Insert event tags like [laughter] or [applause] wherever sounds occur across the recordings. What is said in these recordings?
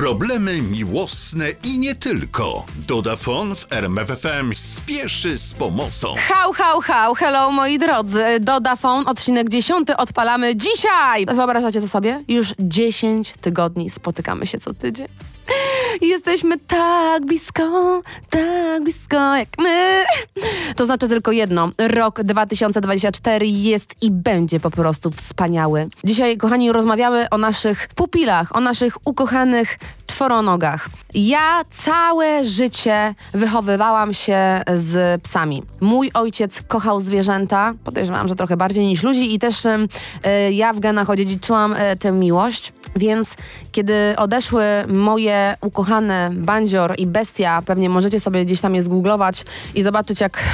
Problemy miłosne i nie tylko. Dodafon w RMFFM spieszy z pomocą. Hał, hał, hał, hello moi drodzy. Dodafon, odcinek 10 odpalamy dzisiaj. Wyobrażacie to sobie? Już 10 tygodni spotykamy się co tydzień. Jesteśmy tak blisko, tak blisko jak my. To znaczy tylko jedno. Rok 2024 jest i będzie po prostu wspaniały. Dzisiaj, kochani, rozmawiamy o naszych pupilach, o naszych ukochanych czworonogach. Ja całe życie wychowywałam się z psami. Mój ojciec kochał zwierzęta, podejrzewam, że trochę bardziej niż ludzi i też y, ja w genach odziedziczyłam y, tę miłość. Więc kiedy odeszły moje ukochane bandzior i bestia, pewnie możecie sobie gdzieś tam je zgooglować i zobaczyć, jak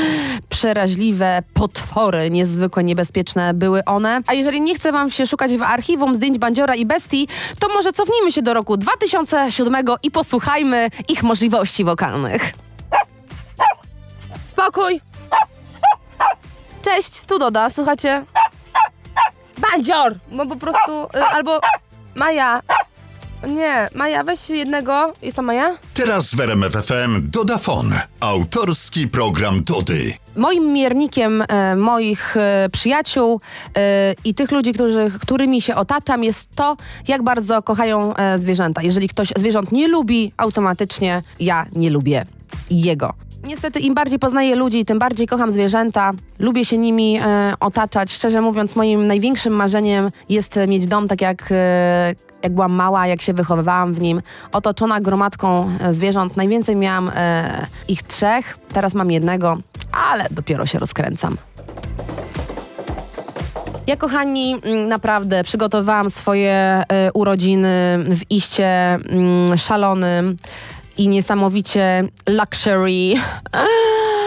[laughs] przeraźliwe potwory, niezwykle niebezpieczne były one. A jeżeli nie chce wam się szukać w archiwum zdjęć bandziora i bestii, to może cofnijmy się do roku 2007 i posłuchajmy ich możliwości wokalnych. Spokój! Cześć, tu Doda, słuchacie? Bandzior! Bo po prostu, y, albo Maja. Nie, Maja, weź jednego. Jest tam Maja? Teraz w RMFFM Dodafon. Autorski program Dody. Moim miernikiem e, moich e, przyjaciół e, i tych ludzi, którzy, którymi się otaczam, jest to, jak bardzo kochają e, zwierzęta. Jeżeli ktoś zwierząt nie lubi, automatycznie ja nie lubię jego. Niestety, im bardziej poznaję ludzi, tym bardziej kocham zwierzęta. Lubię się nimi e, otaczać. Szczerze mówiąc, moim największym marzeniem jest mieć dom tak jak, e, jak byłam mała, jak się wychowywałam w nim. Otoczona gromadką e, zwierząt. Najwięcej miałam e, ich trzech, teraz mam jednego, ale dopiero się rozkręcam. Ja, kochani, mm, naprawdę przygotowałam swoje y, urodziny w iście mm, szalonym i niesamowicie luxury [laughs]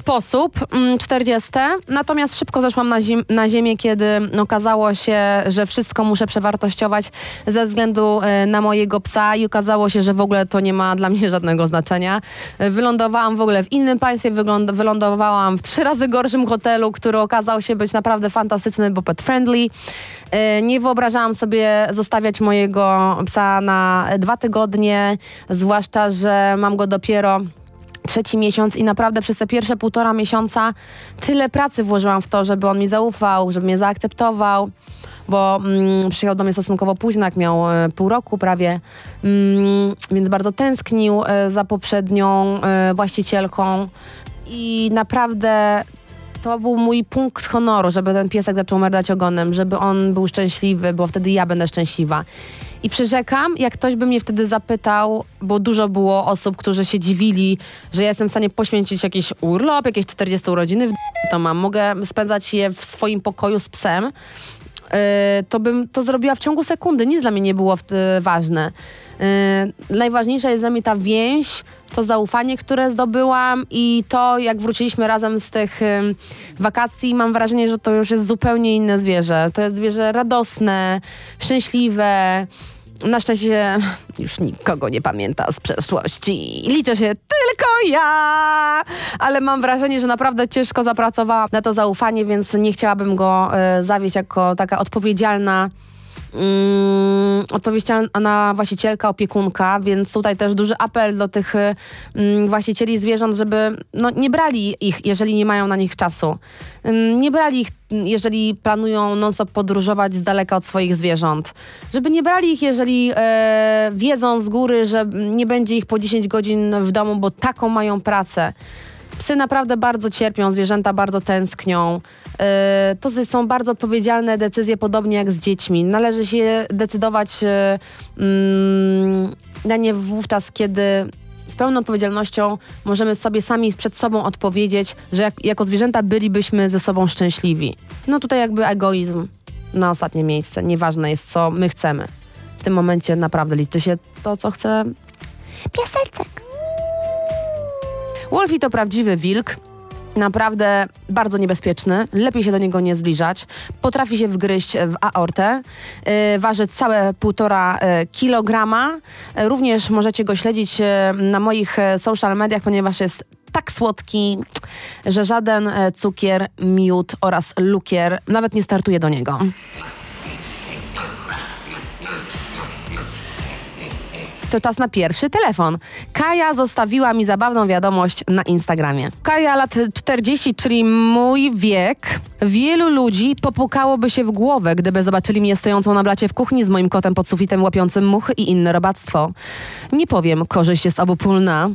sposób, mm, 40. Natomiast szybko zeszłam na, zim, na ziemię, kiedy okazało się, że wszystko muszę przewartościować ze względu e, na mojego psa i okazało się, że w ogóle to nie ma dla mnie [laughs] żadnego znaczenia. E, Wylądowałam w ogóle w innym państwie, wylądowałam w trzy razy gorszym hotelu, który okazał się być naprawdę fantastyczny, bo pet friendly. E, Nie wyobrażałam sobie zostawiać mojego psa na dwa tygodnie, zwłaszcza, że mam go dopiero trzeci miesiąc i naprawdę przez te pierwsze półtora miesiąca tyle pracy włożyłam w to, żeby on mi zaufał, żeby mnie zaakceptował, bo mm, przyjechał do mnie stosunkowo późno, jak miał e, pół roku prawie, mm, więc bardzo tęsknił e, za poprzednią e, właścicielką i naprawdę to był mój punkt honoru, żeby ten piesek zaczął merdać ogonem, żeby on był szczęśliwy, bo wtedy ja będę szczęśliwa. I przyrzekam, jak ktoś by mnie wtedy zapytał, bo dużo było osób, którzy się dziwili, że ja jestem w stanie poświęcić jakiś urlop, jakieś 40 urodziny, w to mam. Mogę spędzać je w swoim pokoju z psem. Yy, to bym to zrobiła w ciągu sekundy. Nic dla mnie nie było w, y, ważne. Yy, najważniejsza jest dla mnie ta więź, to zaufanie, które zdobyłam i to, jak wróciliśmy razem z tych wakacji, mam wrażenie, że to już jest zupełnie inne zwierzę. To jest zwierzę radosne, szczęśliwe. Na szczęście [laughs] już nikogo nie pamięta z przeszłości. Liczę się tylko ja! Ale mam wrażenie, że naprawdę ciężko zapracowałam na to zaufanie, więc nie chciałabym go y, zawieść jako taka odpowiedzialna mm, odpowiedzialna właścicielka, opiekunka, więc tutaj też duży apel do tych mm, właścicieli zwierząt, żeby no, nie brali ich, jeżeli nie mają na nich czasu. Ym, nie brali ich, jeżeli planują non-stop podróżować z daleka od swoich zwierząt. Żeby nie brali ich, jeżeli e, wiedzą z góry, że nie będzie ich po 10 godzin w domu, bo taką mają pracę. Psy naprawdę bardzo cierpią, zwierzęta bardzo tęsknią. Yy, to są bardzo odpowiedzialne decyzje, podobnie jak z dziećmi. Należy się decydować yy, mm, na nie wówczas, kiedy z pełną odpowiedzialnością możemy sobie sami przed sobą odpowiedzieć, że jak, jako zwierzęta bylibyśmy ze sobą szczęśliwi. No tutaj jakby egoizm na ostatnie miejsce. Nieważne jest, co my chcemy. W tym momencie naprawdę liczy się to, co chce piesecek. Wolfie to prawdziwy wilk. Naprawdę bardzo niebezpieczny, lepiej się do niego nie zbliżać. Potrafi się wgryźć w aortę, yy, waży całe półtora yy, kilograma. Yy, również możecie go śledzić yy, na moich social mediach, ponieważ jest tak słodki, że żaden cukier, miód oraz lukier nawet nie startuje do niego. To czas na pierwszy telefon. Kaja zostawiła mi zabawną wiadomość na Instagramie. Kaja, lat 40, czyli mój wiek. Wielu ludzi popukałoby się w głowę, gdyby zobaczyli mnie stojącą na blacie w kuchni z moim kotem pod sufitem łapiącym muchy i inne robactwo. Nie powiem, korzyść jest obopólna.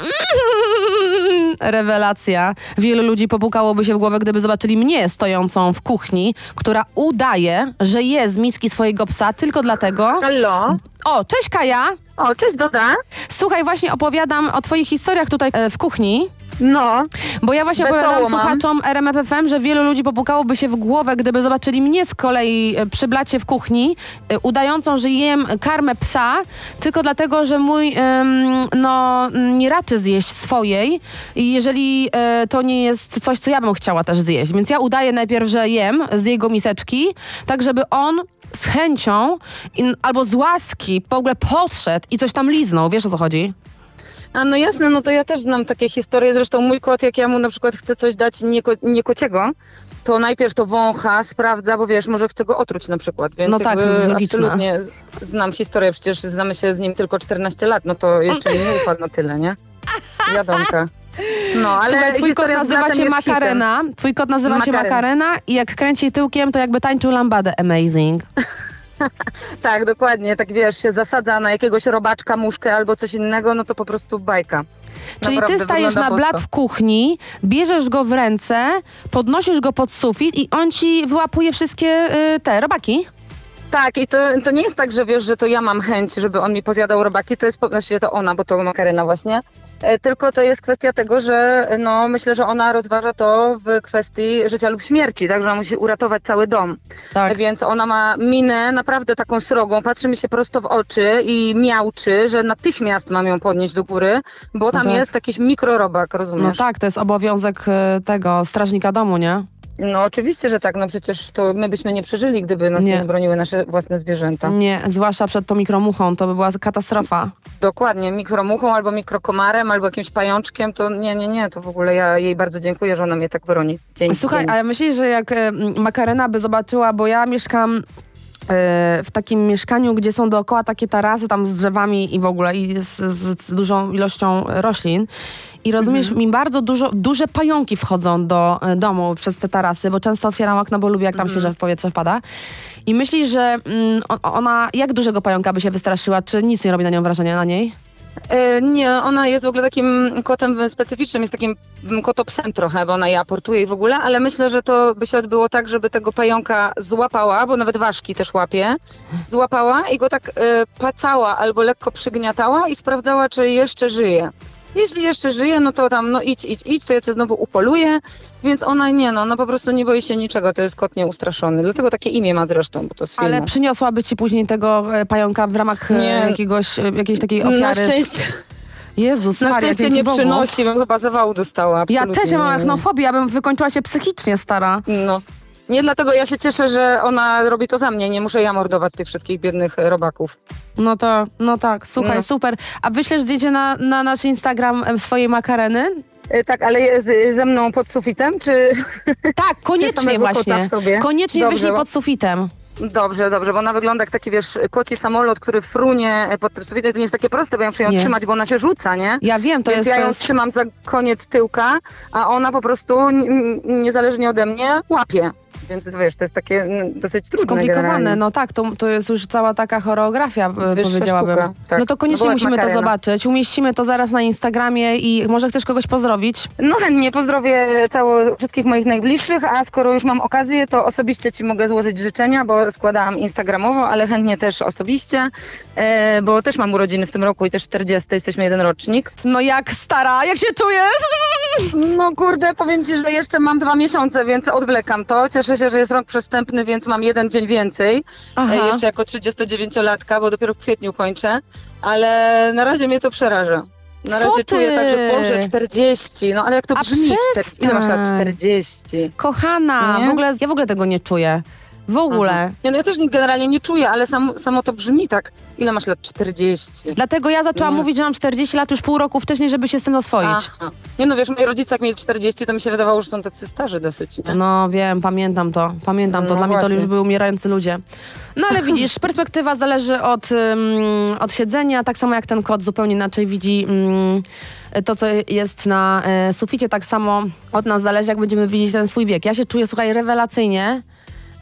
[laughs] Rewelacja. Wielu ludzi popukałoby się w głowę, gdyby zobaczyli mnie stojącą w kuchni, która udaje, że je z miski swojego psa tylko dlatego. Halo? O, cześć Kaja! O, cześć Doda. Słuchaj, właśnie opowiadam o twoich historiach tutaj e, w kuchni. No, Bo ja właśnie opowiadam mam. słuchaczom RMFFM, że wielu ludzi popukałoby się w głowę, gdyby zobaczyli mnie z kolei e, przy blacie w kuchni, e, udającą, że jem karmę psa, tylko dlatego, że mój em, no, nie raczy zjeść swojej i jeżeli e, to nie jest coś, co ja bym chciała też zjeść. Więc ja udaję najpierw, że jem z jego miseczki, tak żeby on z chęcią in, albo z łaski w ogóle podszedł i coś tam liznął. Wiesz o co chodzi? A no jasne, no to ja też znam takie historie. Zresztą mój kot, jak ja mu na przykład chcę coś dać nie, ko- nie kociego, to najpierw to wącha, sprawdza, bo wiesz, może chce go otruć na przykład. Więc No tak, absolutnie znam historię, przecież znamy się z nim tylko 14 lat, no to jeszcze nie upadł na tyle, nie? Wiadomka. No, ale Słuchaj, twój kot nazywa się. Makarena. Twój kot nazywa się. Makarena i jak kręci tyłkiem, to jakby tańczył lambadę. Amazing. [laughs] Tak, dokładnie, tak wiesz, się zasadza na jakiegoś robaczka, muszkę albo coś innego, no to po prostu bajka. Czyli ty Naprawdę stajesz na blat bosko. w kuchni, bierzesz go w ręce, podnosisz go pod sufit i on ci wyłapuje wszystkie y, te robaki. Tak, i to, to nie jest tak, że wiesz, że to ja mam chęć, żeby on mi pozjadał robaki, to jest właściwie to ona, bo to Makarena właśnie, e, tylko to jest kwestia tego, że no myślę, że ona rozważa to w kwestii życia lub śmierci, tak, że ona musi uratować cały dom. Tak. Więc ona ma minę naprawdę taką srogą, patrzy mi się prosto w oczy i miałczy, że natychmiast mam ją podnieść do góry, bo tam tak. jest jakiś mikrorobak, No rozumiesz? tak, to jest obowiązek y, tego strażnika domu, nie? No oczywiście, że tak, no przecież to my byśmy nie przeżyli, gdyby nas Nie. nie, broniły nasze własne zwierzęta. Nie, zwłaszcza przed tą mikromuchą, to by była katastrofa. Dokładnie, mikromuchą albo mikrokomarem, albo jakimś pajączkiem, to nie, nie, nie, to w ogóle ja jej bardzo dziękuję, że ona mnie tak broni. Dzień, Słuchaj, dzień. ale myślisz, że jak Makarena by zobaczyła, bo ja mieszkam e, w takim mieszkaniu, gdzie są dookoła takie tarasy tam z drzewami i w ogóle i z, z dużą ilością roślin. I rozumiesz, Mhm. mi bardzo dużo, duże pająki wchodzą do e, domu przez te tarasy, bo często otwieram okno, bo lubię jak tam Mhm. świeże w powietrze wpada. I myślisz, że mm, ona, jak dużego pająka by się wystraszyła, czy nic nie robi na nią wrażenia na niej? E, nie, ona jest w ogóle takim kotem specyficznym, jest takim mm, kotopsem trochę, bo ona je aportuje i w ogóle, ale myślę, że to by się odbyło tak, żeby tego pająka złapała, bo nawet ważki też łapie, złapała i go tak e, pacała albo lekko przygniatała i sprawdzała, czy jeszcze żyje. Jeśli jeszcze żyje, no to tam, no idź, idź, idź, to ja cię znowu upoluję, więc ona nie, no, ona po prostu nie boi się niczego, to jest kot nieustraszony, dlatego takie imię ma zresztą, bo to z filmu. Ale przyniosłaby ci później tego e, pająka w ramach e, Nie. jakiegoś, e, jakiejś takiej na ofiary. z- szczęście, Jezus na Maria, szczęście nie Bogu. przynosi, bym chyba zawału dostała. Ja też ja mam arachnofobię, ja bym wykończyła się psychicznie, stara. No. Nie dlatego ja się cieszę, że ona robi to za mnie. Nie muszę ja mordować tych wszystkich biednych e, robaków. No to, no tak, słuchaj, No. super. A wyślesz zdjęcie na, na nasz Instagram e, swojej makareny? E, Tak, ale z, ze mną pod sufitem, czy... Tak, [laughs] koniecznie właśnie. Koniecznie Dobrze, wyślij pod sufitem. Dobrze, dobrze, bo ona wygląda jak taki, wiesz, koci samolot, który frunie pod tym sufitem. To nie jest takie proste, bo ja muszę ją Nie. trzymać, bo ona się rzuca, nie? Ja wiem, to Więc jest... ja ją jest... trzymam za koniec tyłka, a ona po prostu niezależnie ode mnie łapie. Więc wiesz, to jest takie mm, dosyć trudne Skomplikowane, generalnie. no tak, to, to jest już cała taka choreografia, e, Wyższa powiedziałabym. tak. No to koniecznie No musimy to Makarena. zobaczyć. Umieścimy to zaraz na Instagramie i może chcesz kogoś pozdrowić? No chętnie pozdrowię cało, wszystkich moich najbliższych, a skoro już mam okazję, to osobiście Ci mogę złożyć życzenia, bo składałam instagramowo, ale chętnie też osobiście, e, bo też mam urodziny w tym roku i też 40, jesteśmy jeden rocznik. No jak stara, jak się czujesz? No kurde, powiem Ci, że jeszcze mam dwa miesiące, więc odwlekam to. Cieszę się, że jest rok przestępny, więc mam jeden dzień więcej. Aha. E, jeszcze jako 39-latka, bo dopiero w kwietniu kończę, ale na razie mnie to przeraża. Na razie czuję tak, że Boże, 40, no ale jak to A brzmi? 40, ile masz lat? przestań. 40. Kochana, Nie? w ogóle, ja w ogóle tego nie czuję. W ogóle. Nie, no ja też generalnie nie czuję, ale sam, samo to brzmi tak. Ile masz lat? 40. Dlatego ja zaczęłam Nie. mówić, że mam 40 lat już pół roku wcześniej, żeby się z tym oswoić. Aha. Nie no wiesz, moi rodzice jak mieli 40, to mi się wydawało, że są tacy starzy dosyć. Nie? No wiem, pamiętam to. Pamiętam to. No Dla mnie to już były umierający ludzie. No ale [laughs] widzisz, perspektywa zależy od, ym, od siedzenia, tak samo jak ten kot zupełnie inaczej widzi ym, to, co jest na y, suficie, tak samo od nas zależy, jak będziemy widzieć ten swój wiek. Ja się czuję, słuchaj, rewelacyjnie.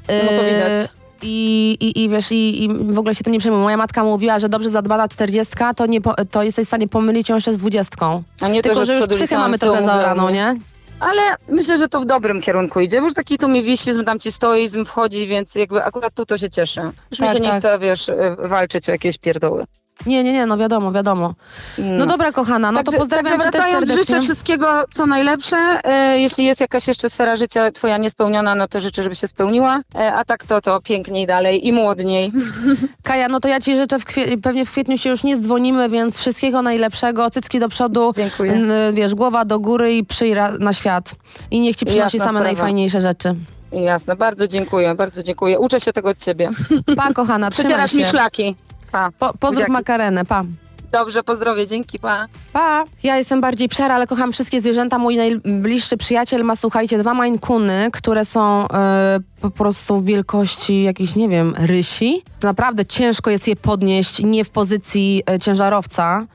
No to Y, widać. I, i, I wiesz, i, i w ogóle się tym nie przejmuję. Moja matka mówiła, że dobrze zadbana czterdziestka, to, nie po, to jesteś w stanie pomylić ją jeszcze z dwudziestką. A nie Tylko, to, że już przed psychę mamy trochę zaoraną, nie? Ale myślę, że to w dobrym kierunku idzie, bo już taki tu mi wiślizm, tam ci stoizm wchodzi, więc jakby akurat tu to się cieszę. Już Tak, mi się nie tak. chce, wiesz, walczyć o jakieś pierdoły. Nie, nie, nie, no wiadomo, wiadomo. No dobra, kochana, no to pozdrawiam także cię też serdecznie. życzę wszystkiego, co najlepsze. E, jeśli jest jakaś jeszcze sfera życia twoja niespełniona, no to życzę, żeby się spełniła. E, a tak to, to piękniej dalej i młodniej. [laughs] Kaja, no to ja ci życzę, w kwie- pewnie w kwietniu się już nie dzwonimy, więc wszystkiego najlepszego, cycki do przodu, Dziękuję. wiesz, głowa do góry i przyj na świat. I niech ci przynosi Jasna same sprawa. najfajniejsze rzeczy. Jasne, bardzo dziękuję, bardzo dziękuję. Uczę się tego od ciebie. Pa, kochana, [laughs] trzymaj Przecierasz się. mi szlaki. Pa. Po, pozdrów makarenę, pa. Dobrze, pozdrowie, dzięki, pa. Pa! Ja jestem bardziej pszera, ale kocham wszystkie zwierzęta. Mój najbliższy przyjaciel ma, słuchajcie, dwa Coony, które są e, po prostu wielkości jakiejś, nie wiem, rysi. Naprawdę ciężko jest je podnieść, nie w pozycji e, ciężarowca,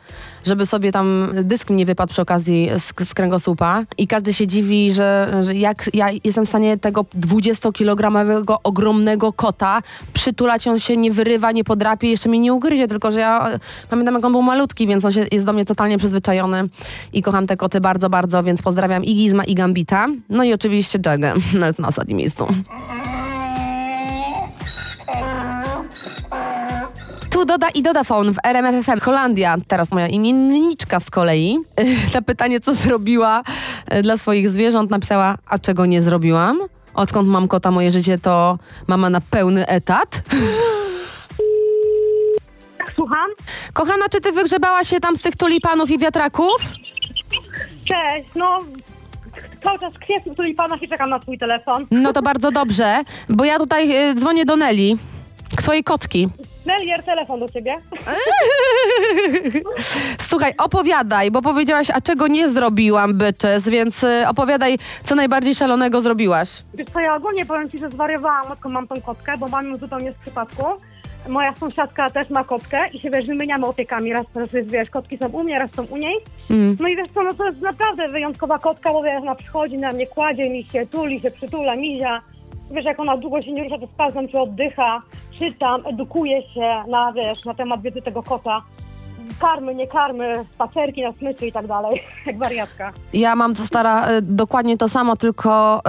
żeby sobie tam dysk nie wypadł przy okazji z, z kręgosłupa. I każdy się dziwi, że, że jak ja jestem w stanie tego 20-kilogramowego ogromnego kota przytulać, on się nie wyrywa, nie podrapie, jeszcze mnie nie ugryzie, tylko że ja pamiętam, jak on był malutki, więc on się, jest do mnie totalnie przyzwyczajony i kocham te koty bardzo, bardzo, więc pozdrawiam i Gizma, i Gambita. No i oczywiście Jagę, [laughs] to na ostatnim miejscu. Tu doda i Dodafon w RMF FM. Holandia, teraz moja imienniczka z kolei, [laughs] na pytanie, co zrobiła e, dla swoich zwierząt, napisała, a czego nie zrobiłam? Odkąd mam kota, moje życie to mama na pełny etat. Tak, słucham? Kochana, czy ty wygrzebałaś się tam z tych tulipanów i wiatraków? Cześć, no cały czas kwiat tulipana i czekam na twój telefon. No to bardzo dobrze, bo ja tutaj y, dzwonię do Neli, twojej kotki. Melier, telefon do ciebie. [laughs] Słuchaj, opowiadaj, bo powiedziałaś, a czego nie zrobiłam, byczes, więc y, opowiadaj, co najbardziej szalonego zrobiłaś. Wiesz co, ja ogólnie powiem ci, że zwariowałam, odkąd mam tą kotkę, bo mam ją zupełnie z przypadku. Moja sąsiadka też ma kotkę i się, wiesz, wymieniamy opiekami. Raz, raz jest, wiesz, kotki są u mnie, raz są u niej. Mm. No i wiesz co, no to jest naprawdę wyjątkowa kotka, bo wiesz, ona przychodzi na mnie, kładzie mi się, tuli się, przytula, mizia. Wiesz, jak ona długo się nie rusza, to sprawdzam, czy oddycha, czytam, edukuję się na, wiesz, na temat wiedzy tego kota. Karmy, nie karmy, spacerki na smyczy i tak dalej, [laughs] jak wariatka. Ja mam to stara y, dokładnie to samo, tylko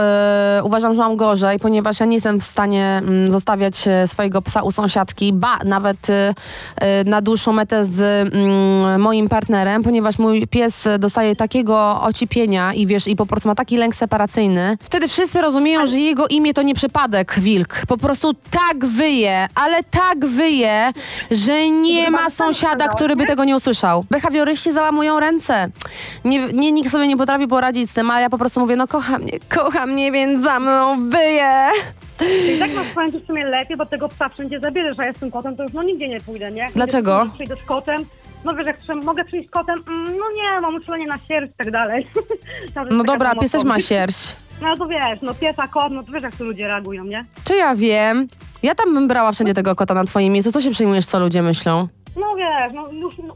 y, uważam, że mam gorzej, ponieważ ja nie jestem w stanie mm, zostawiać y, swojego psa u sąsiadki, ba, nawet y, y, na dłuższą metę z mm, moim partnerem, ponieważ mój pies dostaje takiego ocipienia i wiesz, i po prostu ma taki lęk separacyjny. Wtedy wszyscy rozumieją, że jego imię to nie przypadek, wilk. Po prostu tak wyje, ale tak wyje, że nie ma sąsiada, który by tego nie usłyszał. Behawioryści załamują ręce. Nie, nie, nikt sobie nie potrafi poradzić z tym, a ja po prostu mówię, no kocha mnie, kocha mnie, więc za mną wyje. I tak masz ci w sumie lepiej, bo tego psa wszędzie zabierzesz, a ja z tym kotem to już no nigdzie nie pójdę, nie? Dlaczego? Idę, Przyjdę z kotem, no wiesz, jak mogę przyjść z kotem, mm, no nie, mam uczulenie na sierść i tak dalej. [laughs] No dobra, pies też ma sierść. No to wiesz, no pies, a kot, no to wiesz jak to ludzie reagują, nie? Czy ja wiem? Ja tam bym brała wszędzie tego kota na twoim miejscu. Co się przejmujesz, co ludzie myślą? No wiesz, no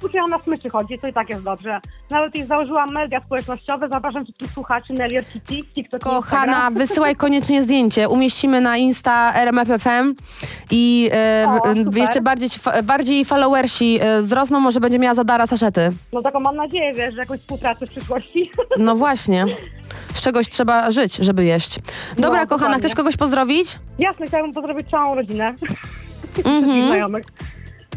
już ją na smyczy chodzi, to i tak jest dobrze. Nawet już założyłam media społecznościowe, zapraszam wszystkich słuchaczy, Nelier Kitty, TikTok, Kochana, wysyłaj koniecznie zdjęcie. Umieścimy na Insta RMFFM i e, O, super. jeszcze bardziej, bardziej followersi e, wzrosną, może będzie miała zadara saszety. No taką mam nadzieję, wiesz, że jakąś współpracę w przyszłości. [laughs] No właśnie. Z czegoś trzeba żyć, żeby jeść. Dobra, No, kochana, chcesz kogoś pozdrowić? Jasne, chciałabym pozdrowić całą rodzinę. [laughs] Mhm. znajomych.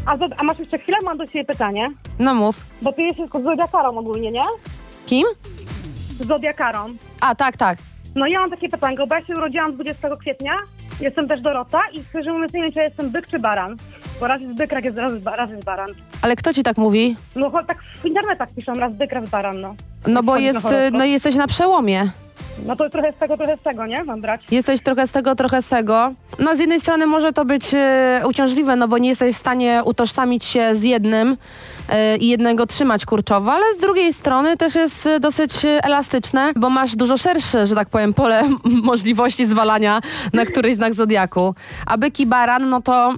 A, za, a masz jeszcze chwilę? Mam do ciebie pytanie. No mów. Bo ty jesteś z zodiakarą ogólnie, nie? Kim? Z zodiakarą. A, tak, tak. No ja mam takie pytanko, bo ja się urodziłam 20 kwietnia, jestem też Dorota i szczerze mówiąc nie wiem, czy ja jestem byk czy baran. Bo raz jest byk, raz jest, raz jest, raz jest baran. Ale kto ci tak mówi? No tak w internetach piszą, raz byk, raz baran, no. No bo jest, no jesteś na przełomie. No to trochę z tego, trochę z tego, nie? Mam brać. Jesteś trochę z tego, trochę z tego. No z jednej strony może to być e, uciążliwe, no bo nie jesteś w stanie utożsamić się z jednym e, i jednego trzymać kurczowo, ale z drugiej strony też jest e, dosyć e, elastyczne, bo masz dużo szersze, że tak powiem, pole [laughs] możliwości zwalania na któryś znak zodiaku. A byk i baran, no to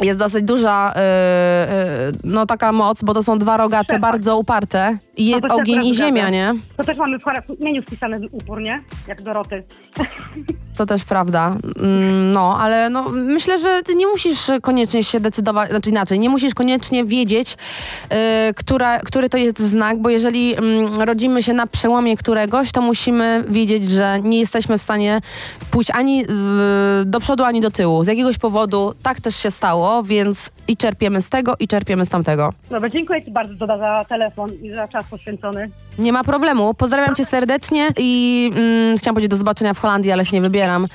jest dosyć duża e, no taka moc, bo to są dwa rogacze Szefa. bardzo uparte. I No ogień i ziemia, zgadza. nie? To też mamy w imieniu wpisany upór, nie? Jak Doroty. To też prawda. Mm, No, ale no, myślę, że ty nie musisz koniecznie się decydować, znaczy inaczej, nie musisz koniecznie wiedzieć, y, która, który to jest znak, bo jeżeli mm, rodzimy się na przełomie któregoś, to musimy wiedzieć, że nie jesteśmy w stanie pójść ani do przodu, ani do tyłu. Z jakiegoś powodu tak też się stało, więc i czerpiemy z tego, i czerpiemy z tamtego. Dobra, dziękuję Ci bardzo Doda za telefon i za czas poświęcony. Nie ma problemu. Pozdrawiam cię serdecznie i mm, chciałam powiedzieć do zobaczenia w Holandii, ale się nie wybieram. Ym,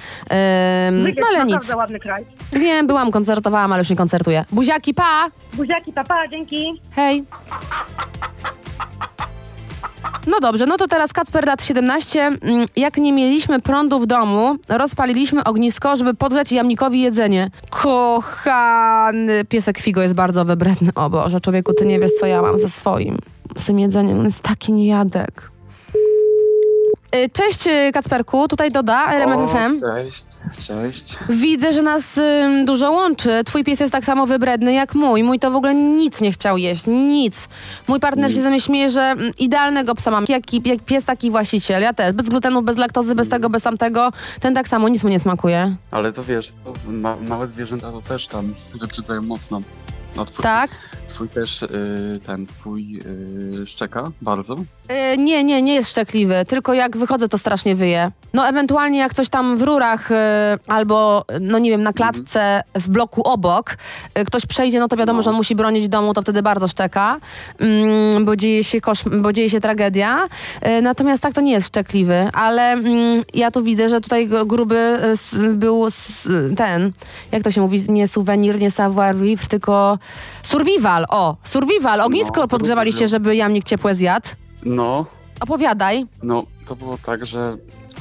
no ale nic. ładny kraj. Wiem, byłam, koncertowałam, ale już nie koncertuję. Buziaki, pa! Buziaki, papa, dzięki. Hej! No dobrze, no to teraz Kacper lat 17. Mm, Jak nie mieliśmy prądu w domu, rozpaliliśmy ognisko, żeby podgrzać jamnikowi jedzenie. Kochany piesek Figo jest bardzo wybredny. O Boże, człowieku, ty nie wiesz, co ja mam ze swoim. Z tym jedzeniem, on jest taki niejadek. Y, Cześć y, Kacperku, tutaj Doda, RMFFM. O, cześć, cześć. Widzę, że nas ym, dużo łączy. Twój pies jest tak samo wybredny jak mój. Mój to w ogóle nic nie chciał jeść. Nic. Mój partner się ze mnie śmieje, że mm, idealnego psa mam. Jaki, jak pies, taki właściciel. Ja też. Bez glutenu, bez laktozy, bez tego, bez tamtego. Ten tak samo, nic mu nie smakuje. Ale to wiesz, to ma, małe zwierzęta to też tam wyprzedzają mocno. No twój, Tak? twój też, y, ten, twój y, szczeka bardzo. Yy, nie, nie, nie jest szczekliwy. Tylko jak wychodzę, to strasznie wyje. No ewentualnie jak coś tam w rurach albo, no nie wiem, na klatce w bloku obok ktoś przejdzie, no to wiadomo, No. że on musi bronić domu, to wtedy bardzo szczeka, mm, bo, dzieje się kosz- bo dzieje się tragedia. Natomiast tak to nie jest szczekliwy, ale mm, ja tu widzę, że tutaj gruby był ten, jak to się mówi, nie suwenir, nie savoir vivre, tylko survival, o, survival. Ognisko No, podgrzewaliście, żeby jamnik ciepłe zjadł. No, Opowiadaj. no, to było tak, że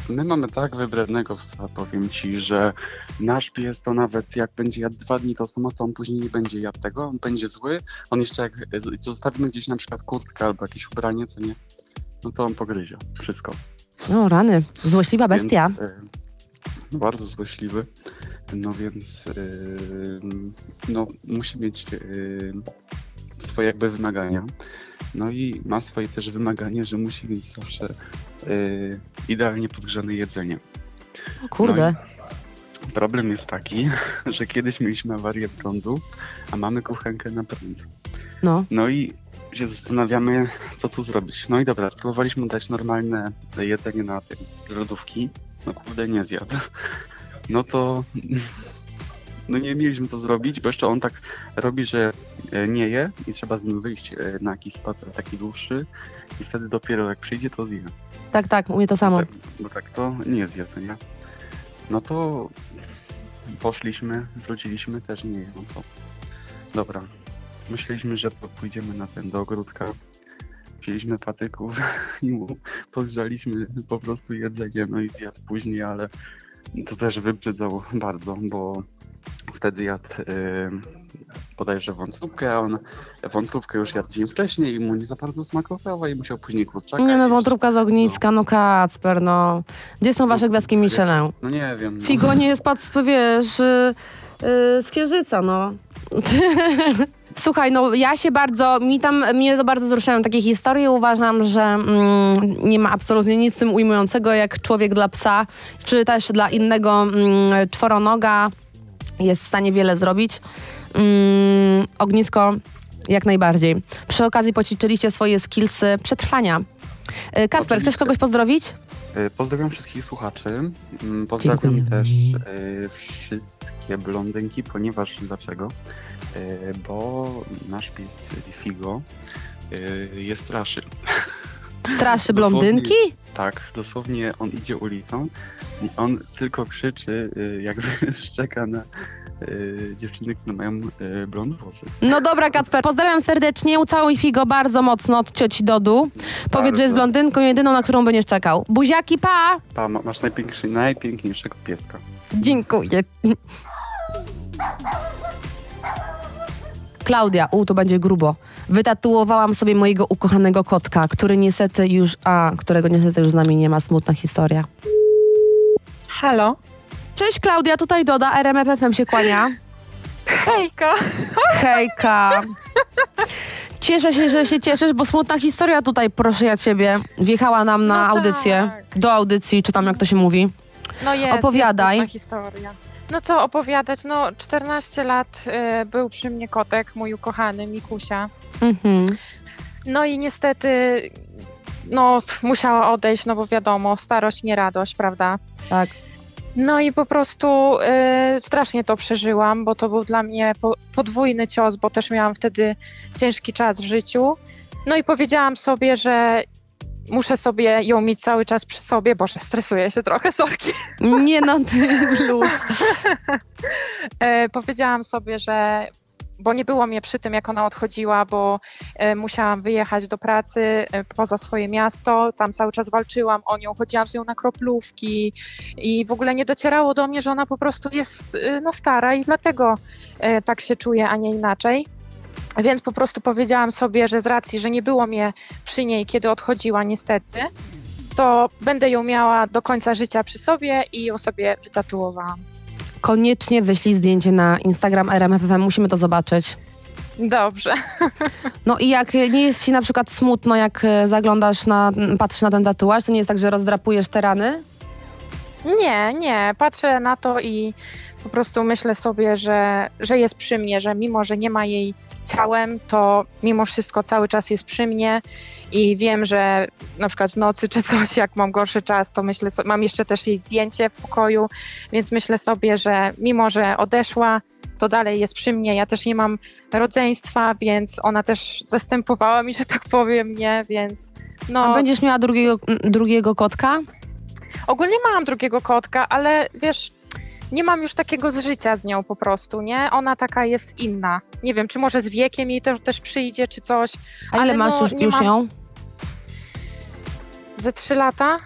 my mamy tak wybrednego psa, powiem ci, że nasz pies to nawet jak będzie jadł dwa dni to samo, to on później nie będzie jadł tego, on będzie zły. On jeszcze jak z- zostawimy gdzieś na przykład kurtkę albo jakieś ubranie, co nie, no to on pogryzie wszystko. No rany, złośliwa bestia. Więc, e, no, bardzo złośliwy. No więc e, no, musi mieć e, swoje jakby wymagania. No i ma swoje też wymaganie, że musi mieć zawsze e, idealnie podgrzane jedzenie. O kurde. Problem jest taki, [laughs] że kiedyś mieliśmy awarię prądu, a mamy kuchenkę na prąd. No. No i się zastanawiamy, co tu zrobić. No i dobra, spróbowaliśmy dać normalne jedzenie na tym z lodówki. No kurde, nie zjadł. No to no nie mieliśmy co zrobić, bo jeszcze on tak robi, że e, nie je i trzeba z nim wyjść e, na jakiś spacer taki dłuższy i wtedy dopiero jak przyjdzie, to zje. Tak, tak, mówię to samo. Tak, bo tak to nie jest jedzenie. No to poszliśmy, wróciliśmy, też nie je. No to dobra. Myśleliśmy, że pójdziemy na ten do ogródka. Wzięliśmy patyków [laughs] i mu podgrzaliśmy po prostu jedzenie, no i zjadł później, ale to też wybrzydzał [laughs] bardzo, bo wtedy jadł yy, bodajże wątróbkę, a on wątróbkę już jadł dzień wcześniej i mu nie za bardzo smakowała i musiał później kurczaka Nie no, wątróbka z ogniska, no Kacper, no. Gdzie są wasze No, gwiazdki sobie- Michelin? No nie wiem. No. Figo nie spadł, z, wiesz, y, y, z księżyca, no. [laughs] Słuchaj, no ja się bardzo, mi tam, mnie to bardzo wzruszają takie historie. Uważam, że mm, nie ma absolutnie nic tym ujmującego jak człowiek dla psa, czy też dla innego mm, czworonoga jest w stanie wiele zrobić. Mm, ognisko jak najbardziej. Przy okazji poćwiczyliście swoje skillsy przetrwania. Y, Kasper, chcesz Oczywiście. kogoś pozdrowić? E, Pozdrawiam wszystkich słuchaczy. Mm, Pozdrawiam Dziękujemy. też e, wszystkie blondynki, ponieważ dlaczego? E, Bo nasz pies Figo e, jest straszy. Straszy [laughs] Dosłownie. blondynki? Tak, dosłownie on idzie ulicą i on tylko krzyczy, jakby [laughs] szczeka na, y, dziewczyny, które mają y, blond włosy. No dobra, Kacper, pozdrawiam serdecznie, ucałuj Figo bardzo mocno od cioci Dodu. Powiedz, że jest Bardzo. blondynką jedyną, na którą będziesz czekał. Buziaki, pa! Pa, ma- masz najpiękniejszy, najpiękniejszego pieska. Dziękuję. Klaudia, u, to będzie grubo. Wytatuowałam sobie mojego ukochanego kotka, który niestety już, a, którego niestety już z nami nie ma, smutna historia. Halo? Cześć Klaudia, tutaj Doda, RMF FM się kłania. Hejka! Hejka. Cieszę się, że się cieszysz, bo smutna historia tutaj, proszę ja ciebie, wjechała nam na No audycję, tak. do audycji, czy tam jak to się mówi. No jest, Opowiadaj. Jest smutna historia. No co opowiadać? No 14 lat y, był przy mnie kotek, mój ukochany Mikusia. Mhm. No i niestety no musiała odejść, no bo wiadomo, starość nie radość, prawda? Tak. No i po prostu y, strasznie to przeżyłam, bo to był dla mnie po, podwójny cios, bo też miałam wtedy ciężki czas w życiu. No i powiedziałam sobie, że muszę sobie ją mieć cały czas przy sobie, boże, stresuję się trochę, sorki. Nie no, ty luz. [laughs] E, powiedziałam sobie, że bo nie było mnie przy tym, jak ona odchodziła, bo e, musiałam wyjechać do pracy e, poza swoje miasto. Tam cały czas walczyłam o nią, chodziłam z nią na kroplówki i w ogóle nie docierało do mnie, że ona po prostu jest e, no, stara i dlatego tak się czuje, a nie inaczej. Więc po prostu powiedziałam sobie, że z racji, że nie było mnie przy niej, kiedy odchodziła, niestety, to będę ją miała do końca życia przy sobie i ją sobie wytatuowałam. Koniecznie wyślij zdjęcie na Instagram RMFFM, musimy to zobaczyć. Dobrze. [laughs] No i jak nie jest ci na przykład smutno, jak e, zaglądasz na, patrzysz na ten tatuaż, to nie jest tak, że rozdrapujesz te rany? Nie, nie. Patrzę na to i po prostu myślę sobie, że, że jest przy mnie, że mimo, że nie ma jej ciałem, to mimo wszystko cały czas jest przy mnie i wiem, że na przykład w nocy czy coś, jak mam gorszy czas, to myślę, so- mam jeszcze też jej zdjęcie w pokoju, więc myślę sobie, że mimo, że odeszła, to dalej jest przy mnie. Ja też nie mam rodzeństwa, więc ona też zastępowała mi, że tak powiem, mnie, więc no... A będziesz miała drugiego, drugiego kotka? Ogólnie mam drugiego kotka, ale wiesz, nie mam już takiego z życia z nią po prostu, nie? Ona taka jest inna. Nie wiem, czy może z wiekiem jej też, też przyjdzie, czy coś. A ile Ale masz no, już, już mam- ją? Ze trzy lata?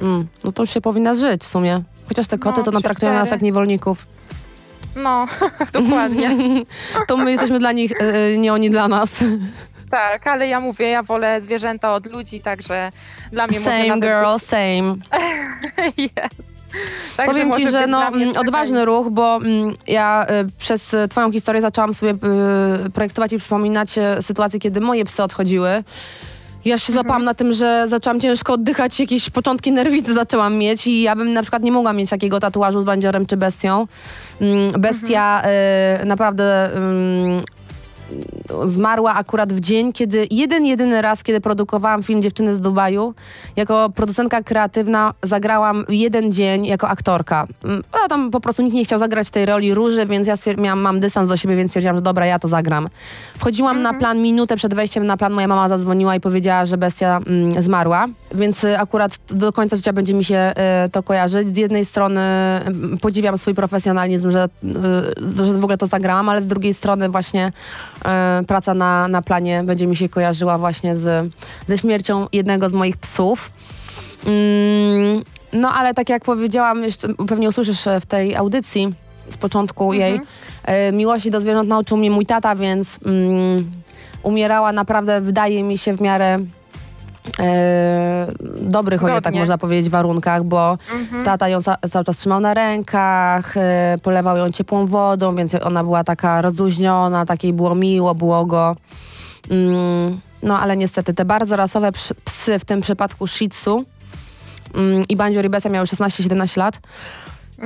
Mm, no to już się powinna żyć w sumie. Chociaż te koty No, to trzy, traktują nas jak niewolników. No, [laughs] dokładnie. [laughs] to my jesteśmy dla nich, e, nie oni dla nas. [laughs] tak, ale ja mówię, ja wolę zwierzęta od ludzi, także dla mnie może Same girl, być... same. yes. [laughs] Także Powiem ci, że no, mm, odważny ruch, bo mm, ja y, przez y, twoją historię zaczęłam sobie y, projektować i przypominać y, sytuacje, kiedy moje psy odchodziły. Ja się złapałam na tym, że zaczęłam ciężko oddychać, jakieś początki nerwicy [laughs] zaczęłam mieć i ja bym na przykład nie mogła mieć takiego tatuażu z bandziorem czy bestią. Mm, Bestia y, naprawdę ym, zmarła akurat w dzień, kiedy jeden, jedyny raz, kiedy produkowałam film Dziewczyny z Dubaju, jako producentka kreatywna zagrałam jeden dzień jako aktorka. Mm, A tam po prostu nikt nie chciał zagrać tej roli róży, więc ja miałam, mam dystans do siebie, więc stwierdziłam, że dobra, ja to zagram. Wchodziłam na plan minutę przed wejściem na plan, moja mama zadzwoniła i powiedziała, że bestia mm, zmarła, więc y, akurat do końca życia będzie mi się y, to kojarzyć. Z jednej strony y, podziwiam swój profesjonalizm, że, y, że w ogóle to zagrałam, ale z drugiej strony właśnie praca na, na planie będzie mi się kojarzyła właśnie z, ze śmiercią jednego z moich psów. Mm, no ale tak jak powiedziałam, jeszcze pewnie usłyszysz e, w tej audycji z początku jej, e, miłości do zwierząt nauczył mnie mój tata, więc mm, umierała naprawdę, wydaje mi się, w miarę e, dobrych, o ile tak Godnie. można powiedzieć, warunkach, bo Mhm. tata ją ca- cały czas trzymał na rękach, e, polewał ją ciepłą wodą, więc ona była taka rozluźniona, takiej było miło, było go. Mm, no ale niestety te bardzo rasowe psy, w tym przypadku Shih Tzu mm, i Banjo Ribesa miały 16-17 lat,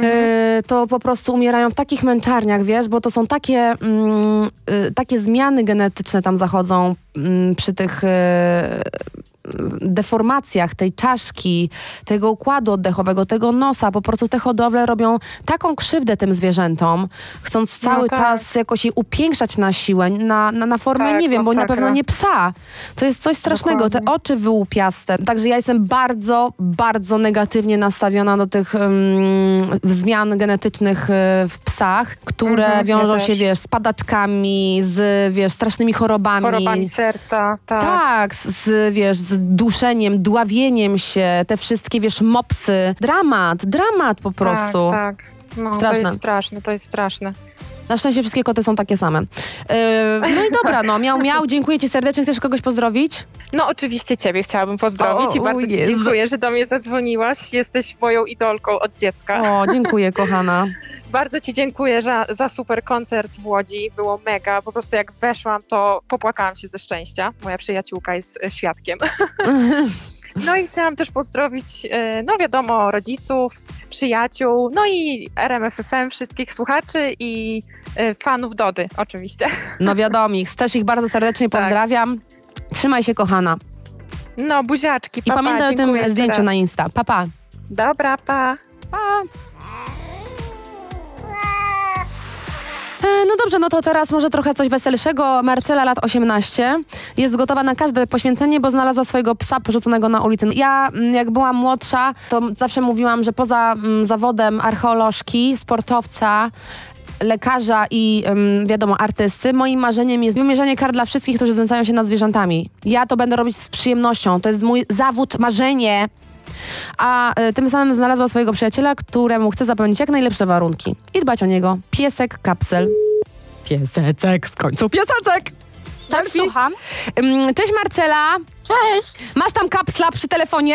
e, to po prostu umierają w takich męczarniach, wiesz, bo to są takie, mm, y, takie zmiany genetyczne tam zachodzą mm, przy tych, deformacjach tej czaszki, tego układu oddechowego, tego nosa. Po prostu te hodowle robią taką krzywdę tym zwierzętom, chcąc cały tak. czas jakoś je upiększać na siłę, na, na, na formę, Tak, nie wiem, bo na pewno nie psa. To jest coś strasznego. Te Dokładnie. oczy wyłupiaste. Także ja jestem bardzo, bardzo negatywnie nastawiona do tych um, zmian genetycznych e, w psach, które Mhm, ja wiążą się, też. wiesz, z padaczkami, z, wiesz, strasznymi chorobami. Chorobami serca, tak. Tak, z, z, wiesz, z duszeniem, dławieniem się, te wszystkie, wiesz, mopsy. Dramat, dramat po prostu. Tak, tak. No, Straszne. to jest straszne, to jest straszne. Na szczęście wszystkie koty są takie same. Yy, no i [laughs] dobra, no, miał, miał, dziękuję ci serdecznie. Chcesz kogoś pozdrowić? No oczywiście ciebie chciałabym pozdrowić O, i bardzo ci dziękuję, że do mnie zadzwoniłaś. Jesteś moją idolką od dziecka. O, dziękuję, [laughs] kochana. Bardzo ci dziękuję za, za super koncert w Łodzi. Było mega. Po prostu jak weszłam, to popłakałam się ze szczęścia. Moja przyjaciółka jest e, świadkiem. [laughs] No i chciałam też pozdrowić, e, no wiadomo, rodziców, przyjaciół, no i RMFFM, wszystkich słuchaczy i e, fanów Dody oczywiście. No wiadomo, ich, też ich bardzo serdecznie Tak. pozdrawiam. Trzymaj się, kochana. No, buziaczki, I pa, pa, pamiętaj o tym zdjęciu raz. na Insta. Pa, pa. Dobra, pa. Pa. No dobrze, no to teraz może trochę coś weselszego. Marcela, lat 18, jest gotowa na każde poświęcenie, bo znalazła swojego psa porzuconego na ulicy. Ja, mm, jak byłam młodsza, to zawsze mówiłam, że poza mm, zawodem archeolożki, sportowca, lekarza i ym, wiadomo, artysty, moim marzeniem jest wymierzanie kar dla wszystkich, którzy znęcają się nad zwierzętami. Ja to będę robić z przyjemnością. To jest mój zawód, marzenie. A y, tym samym znalazła swojego przyjaciela, któremu chce zapewnić jak najlepsze warunki i dbać o niego. Piesek, kapsel. Piesecek, w końcu piesecek! Tak, Selfie. słucham. Cześć Marcela, Cześć! masz tam kapsla przy telefonie?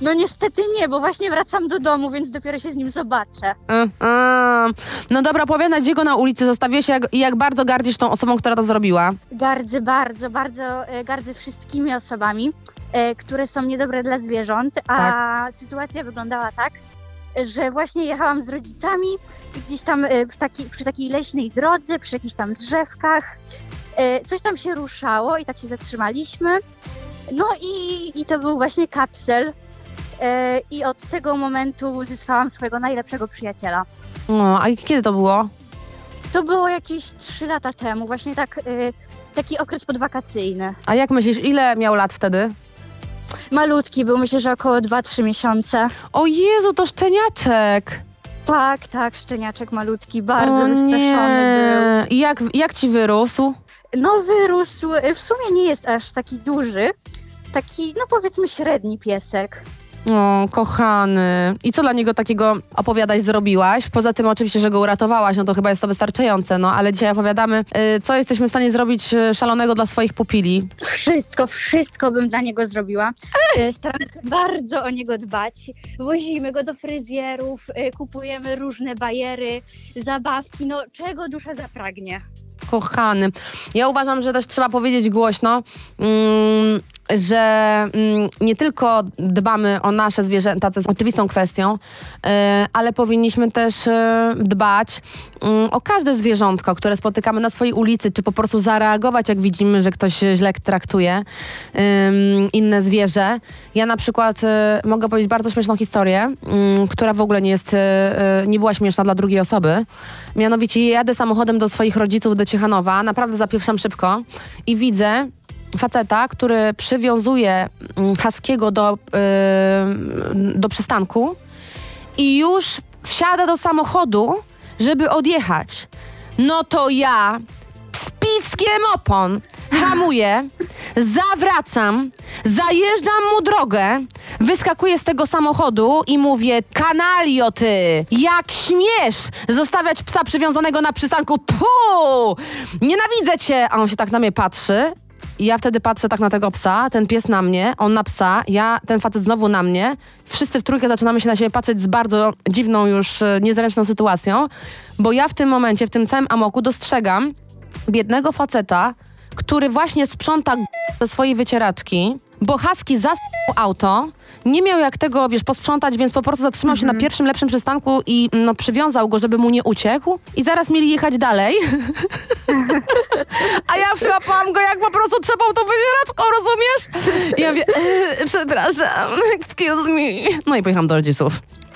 No niestety nie, bo właśnie wracam do domu, więc dopiero się z nim zobaczę. Y, a. No dobra, opowiadaj, gdzie go na ulicy zostawiłeś jak, i jak bardzo gardzisz tą osobą, która to zrobiła. Gardzę bardzo, bardzo e, gardzę wszystkimi osobami, e, które są niedobre dla zwierząt, a Tak. sytuacja wyglądała tak, że właśnie jechałam z rodzicami gdzieś tam e, przy, taki, przy takiej leśnej drodze, przy jakichś tam drzewkach, e, coś tam się ruszało i tak się zatrzymaliśmy. No i, i to był właśnie kapsel. E, I od tego momentu uzyskałam swojego najlepszego przyjaciela. No, a kiedy to było? To było jakieś 3 lata temu, właśnie tak, taki okres podwakacyjny. A jak myślisz, ile miał lat wtedy? Malutki był, myślę, że około 2-3 miesiące. O Jezu, to szczeniaczek! Tak, tak, szczeniaczek malutki, bardzo o wystraszony nie. I jak, jak ci wyrósł? był. No wyrósł, w sumie nie jest aż taki duży, taki, no powiedzmy średni piesek. O, kochany. I co dla niego takiego opowiadać zrobiłaś? Poza tym oczywiście, że go uratowałaś, no to chyba jest to wystarczające, no ale dzisiaj opowiadamy, y, co jesteśmy w stanie zrobić y, szalonego dla swoich pupili. Wszystko, wszystko bym dla niego zrobiła. Y, Staram się bardzo o niego dbać. Wozimy go do fryzjerów, y, kupujemy różne bajery, zabawki, no czego dusza zapragnie. Kochany. Ja uważam, że też trzeba powiedzieć głośno, mm, że mm, nie tylko dbamy o nasze zwierzęta, co jest oczywistą kwestią, y, ale powinniśmy też y, dbać mm, o każde zwierzątko, które spotykamy na swojej ulicy, czy po prostu zareagować, jak widzimy, że ktoś źle traktuje inne zwierzę. Ja na przykład y, mogę powiedzieć bardzo śmieszną historię, ym, która w ogóle nie jest, y, y, nie była śmieszna dla drugiej osoby. Mianowicie jadę samochodem do swoich rodziców do Ciechanowa, naprawdę zapieprzam szybko i widzę faceta, który przywiązuje mm, Haskiego do, y, do przystanku i już wsiada do samochodu, żeby odjechać. No to ja z opon hamuję, zawracam, zajeżdżam mu drogę, wyskakuję z tego samochodu i mówię, kanalio ty, jak śmiesz zostawiać psa przywiązanego na przystanku, tu, nienawidzę cię, a on się tak na mnie patrzy i ja wtedy patrzę tak na tego psa, ten pies na mnie, on na psa, ja, ten facet znowu na mnie. Wszyscy w trójkę zaczynamy się na siebie patrzeć z bardzo dziwną już e, niezręczną sytuacją, bo ja w tym momencie, w tym całym amoku dostrzegam biednego faceta, który właśnie sprząta ze swojej wycieraczki, bo Husky zasł auto, nie miał jak tego, wiesz, posprzątać, więc po prostu zatrzymał się na pierwszym lepszym przystanku i no, przywiązał go, żeby mu nie uciekł i zaraz mieli jechać dalej. [laughs] A ja przyłapałam go, jak po prostu trzepał tą wycieraczką, rozumiesz? I ja mówię, przepraszam, [laughs] excuse me. No i pojechałam do rodziców.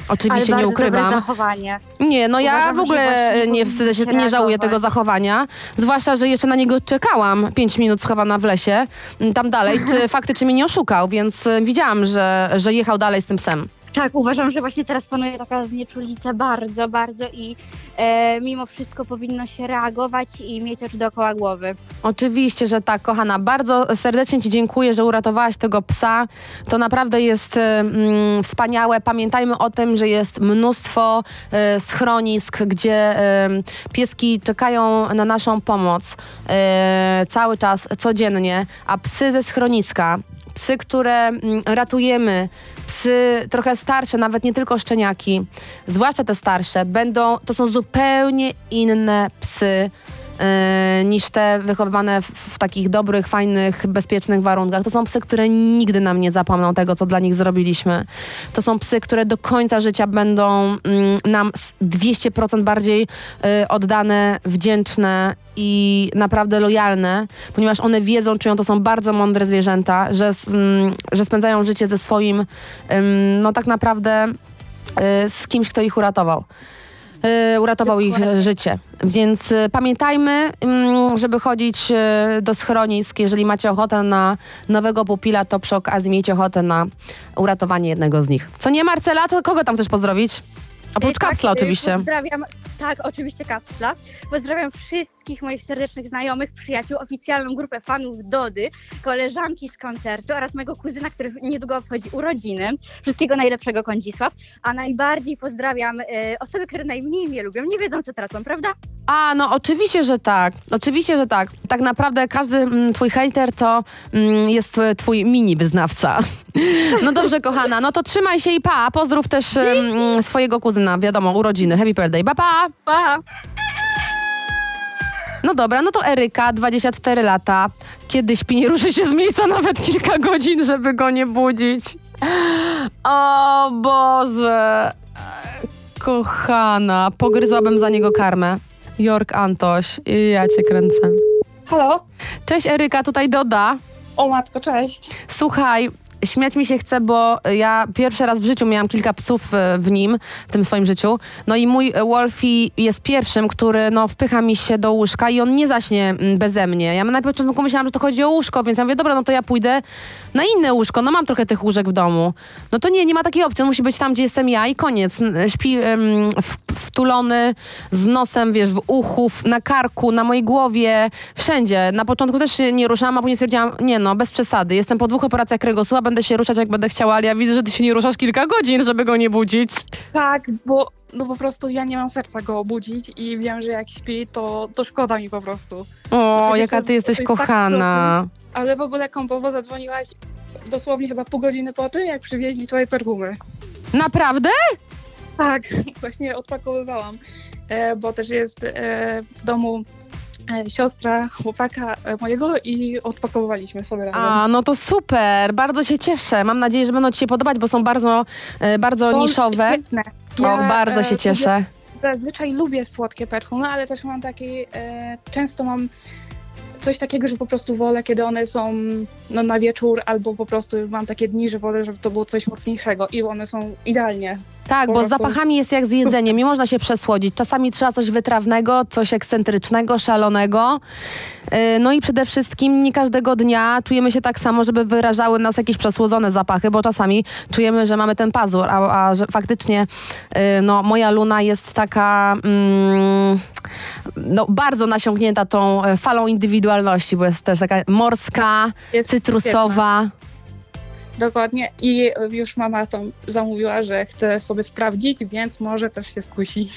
Oczywiście nie ukrywam. zachowanie. Nie, no ja Uważam, w że ogóle nie wstydzę się, nie żałuję tego zachowania. Zwłaszcza, że jeszcze na niego czekałam 5 minut schowana w lesie, m, tam dalej, czy [laughs] faktycznie mnie nie oszukał, więc y, widziałam, że, że jechał dalej z tym psem. Tak, uważam, że właśnie teraz panuje taka znieczulica bardzo, bardzo i e, mimo wszystko powinno się reagować i mieć oczy dookoła głowy. Oczywiście, że tak, kochana. Bardzo serdecznie Ci dziękuję, że uratowałaś tego psa. To naprawdę jest mm, wspaniałe. Pamiętajmy o tym, że jest mnóstwo e, schronisk, gdzie e, pieski czekają na naszą pomoc e, cały czas, codziennie, a psy ze schroniska, psy, które mm, ratujemy, psy trochę starsze, nawet nie tylko szczeniaki, zwłaszcza te starsze, będą, to są zupełnie inne psy niż te wychowywane w, w takich dobrych, fajnych, bezpiecznych warunkach. To są psy, które nigdy nam nie zapomną tego, co dla nich zrobiliśmy. To są psy, które do końca życia będą mm, nam z 200% bardziej e, oddane, wdzięczne i naprawdę lojalne, ponieważ one wiedzą, czują, to są bardzo mądre zwierzęta, że, mm, że spędzają życie ze swoim, no tak naprawdę y, z kimś, kto ich uratował. Y, uratował ich Dokładnie. e, życie. Więc y, pamiętajmy, ym, żeby chodzić do schronisk. Jeżeli macie ochotę na nowego pupila, to przy okazji miejcie ochotę na uratowanie jednego z nich. Co nie, Marcela? To kogo tam chcesz pozdrowić? Oprócz E, tak, kapsla e, oczywiście. Pozdrawiam, tak, oczywiście kapsla. Pozdrawiam wszystkich moich serdecznych znajomych, przyjaciół, oficjalną grupę fanów Dody, koleżanki z koncertu oraz mojego kuzyna, który niedługo obchodzi urodziny. Wszystkiego najlepszego, Kądzisław. A najbardziej pozdrawiam e, osoby, które najmniej mnie lubią. Nie wiedzą, co tracą, prawda? A, no oczywiście, że tak. Oczywiście, że tak. Tak naprawdę każdy mm, twój hater to mm, jest twój mini wyznawca. [laughs] No dobrze, kochana, no to trzymaj się i pa. Pozdrów też mm, swojego kuzyna, wiadomo, urodziny. Happy birthday. Pa, pa! Pa! No dobra, no to Eryka, 24 lata. Kiedy śpi, nie ruszy się z miejsca nawet kilka godzin, żeby go nie budzić. O Boże. Kochana, pogryzłabym za niego karmę. Jork Antoś, ja cię kręcę. Halo? Cześć Eryka, tutaj Doda. O matko, cześć. Słuchaj, śmiać mi się chce, bo ja pierwszy raz w życiu miałam kilka psów w nim, w tym swoim życiu. No i mój Wolfie jest pierwszym, który no, wpycha mi się do łóżka i on nie zaśnie mm, beze mnie. Ja na początku myślałam, że to chodzi o łóżko, więc ja mówię, dobra, no to ja pójdę na inne łóżko. No mam trochę tych łóżek w domu. No to nie, nie ma takiej opcji. On musi być tam, gdzie jestem ja i koniec. Śpi w, wtulony z nosem, wiesz, w uchu, na karku, na mojej głowie, wszędzie. Na początku też się nie ruszałam, a później stwierdziłam, nie no, bez przesady. Jestem po dwóch operacjach kręgosłupa, będę się ruszać jak będę chciała, ale ja widzę, że ty się nie ruszasz kilka godzin, żeby go nie budzić. Tak, bo no po prostu ja nie mam serca go obudzić i wiem, że jak śpi, to, to szkoda mi po prostu. O, Przecież jaka to- ty jesteś to tak kochana. Ale w ogóle kompowo zadzwoniłaś dosłownie chyba pół godziny po tym, jak przywieźli twoje perfumy. Naprawdę? Tak, [laughs] właśnie odpakowywałam, e, bo też jest e, w domu e, siostra chłopaka mojego i odpakowywaliśmy sobie razem. A, no to super, bardzo się cieszę. Mam nadzieję, że będą ci się podobać, bo są bardzo, bardzo Są niszowe. świetne. O, bardzo e, się cieszę. Zazwyczaj lubię słodkie perfumy, ale też mam taki, e, często mam coś takiego, że po prostu wolę, kiedy one są no, na wieczór, albo po prostu mam takie dni, że wolę, żeby to było coś mocniejszego i one są idealnie. Tak, po bo z zapachami jest jak z jedzeniem, nie można się przesłodzić. Czasami trzeba coś wytrawnego, coś ekscentrycznego, szalonego. Yy, No i przede wszystkim nie każdego dnia czujemy się tak samo, żeby wyrażały nas jakieś przesłodzone zapachy, bo czasami czujemy, że mamy ten pazur, a, a że faktycznie yy, no, moja Luna jest taka mm, no, bardzo nasiągnięta tą e, falą indywidualności, bo jest też taka morska, Jest cytrusowa. Dokładnie. I już mama tam zamówiła, że chce sobie sprawdzić, więc może też się skusi.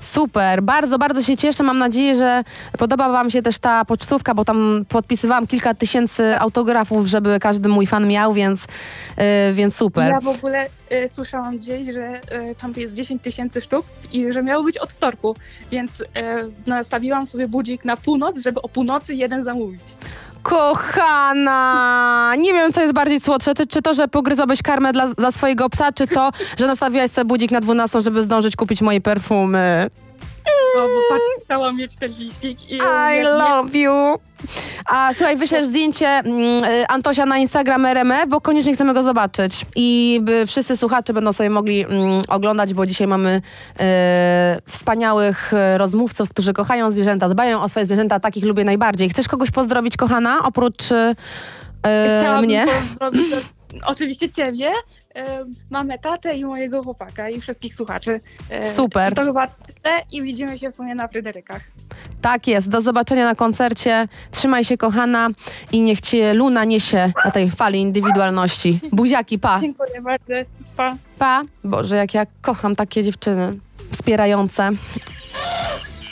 Super, bardzo, bardzo się cieszę. Mam nadzieję, że podoba Wam się też ta pocztówka, bo tam podpisywałam kilka tysięcy autografów, żeby każdy mój fan miał, więc, yy, więc super. Ja w ogóle e, słyszałam gdzieś, że e, tam jest 10 tysięcy sztuk i że miało być od wtorku, więc e, nastawiłam sobie budzik na północ, żeby o północy jeden zamówić. Kochana, nie wiem, co jest bardziej słodsze, ty, czy to, że pogryzłabyś karmę dla, za swojego psa, czy to, że nastawiłaś sobie budzik na 12, żeby zdążyć kupić moje perfumy. Bo, bo patrz, chciałam mieć ten liścik i I love you. A słuchaj, wyślesz zdjęcie mm, y, Antosia na Instagram RMF, bo koniecznie chcemy go zobaczyć. I by wszyscy słuchacze będą sobie mogli mm, oglądać, bo dzisiaj mamy e, wspaniałych e, rozmówców, którzy kochają zwierzęta, dbają o swoje zwierzęta, takich lubię najbardziej. Chcesz kogoś pozdrowić, kochana, oprócz e, Chciałabym mnie? pozdrowić [laughs] oczywiście ciebie, mamę, tatę i mojego chłopaka i wszystkich słuchaczy. E, Super. To chyba tyle i widzimy się w sumie na Fryderykach. Tak jest, do zobaczenia na koncercie. Trzymaj się, kochana, i niech cię Luna niesie na tej fali indywidualności. Buziaki, pa. Dziękuję bardzo. Pa. Pa. Boże, jak ja kocham takie dziewczyny wspierające.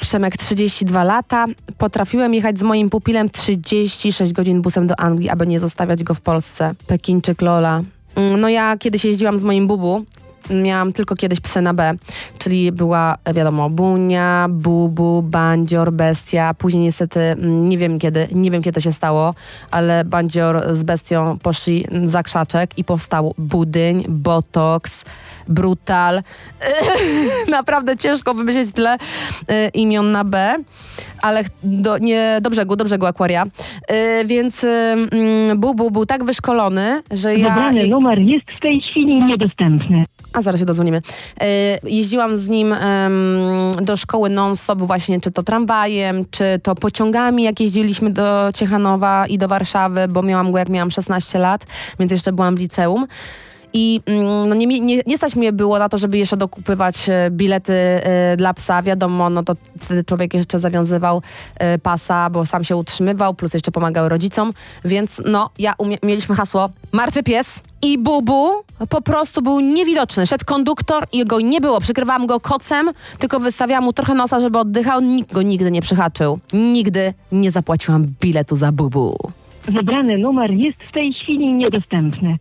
Przemek 32 lata. Potrafiłem jechać z moim pupilem 36 godzin busem do Anglii, aby nie zostawiać go w Polsce. Pekinczyk Lola. Mm, No ja kiedyś jeździłam z moim bubu. Miałam tylko kiedyś psy na B, czyli była, wiadomo, Bunia, Bubu, Bandzior, Bestia. Później niestety, mm, nie wiem kiedy, nie wiem kiedy to się stało, ale Bandzior z Bestią poszli za krzaczek i powstał Budyń, Botox, Brutal. [laughs] Naprawdę ciężko wymyślić tyle y, imion na B, ale do, nie, do brzegu, do brzegu akwaria. Y, więc y, mm, Bubu był tak wyszkolony, że ja... Wybrany numer jest w tej chwili niedostępny. A zaraz się dodzwonimy. E, jeździłam z nim do szkoły non-stop właśnie, czy to tramwajem, czy to pociągami, jak jeździliśmy do Ciechanowa i do Warszawy, bo miałam go jak miałam 16 lat, więc jeszcze byłam w liceum. I mm, no nie, nie, nie stać mnie było na to, żeby jeszcze dokupywać e, bilety e, dla psa. Wiadomo, no to wtedy człowiek jeszcze zawiązywał e, pasa, bo sam się utrzymywał, plus jeszcze pomagał rodzicom. Więc no, ja mieliśmy hasło martwy pies i Bubu po prostu był niewidoczny. Szedł konduktor i go nie było. Przykrywałam go kocem, tylko wystawiałam mu trochę nosa, żeby oddychał. Nikt go nigdy nie przyhaczył. Nigdy nie zapłaciłam biletu za Bubu. Wybrany numer jest w tej chwili niedostępny.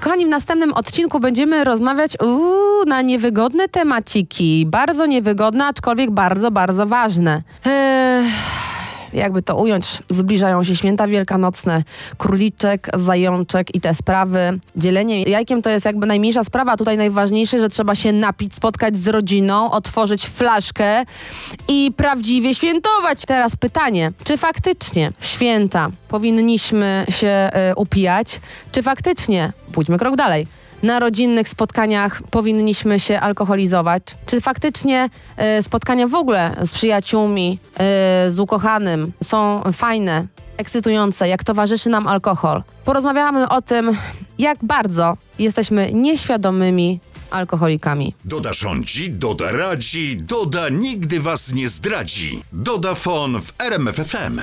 Kochani, w następnym odcinku będziemy rozmawiać uuu, na niewygodne temaciki. Bardzo niewygodne, aczkolwiek bardzo, bardzo ważne. Eee, jakby to ująć, zbliżają się święta wielkanocne, króliczek, zajączek i te sprawy. Dzielenie jajkiem to jest jakby najmniejsza sprawa, tutaj najważniejsze, że trzeba się napić, spotkać z rodziną, otworzyć flaszkę i prawdziwie świętować. Teraz pytanie, czy faktycznie w święta powinniśmy się e, upijać, czy faktycznie, pójdźmy krok dalej, na rodzinnych spotkaniach powinniśmy się alkoholizować? Czy faktycznie e, spotkania w ogóle z przyjaciółmi, e, z ukochanym są fajne, ekscytujące, jak towarzyszy nam alkohol? Porozmawiamy o tym, jak bardzo jesteśmy nieświadomymi alkoholikami. Doda rządzi, Doda radzi, Doda nigdy was nie zdradzi. Doda Fon w RMFFM.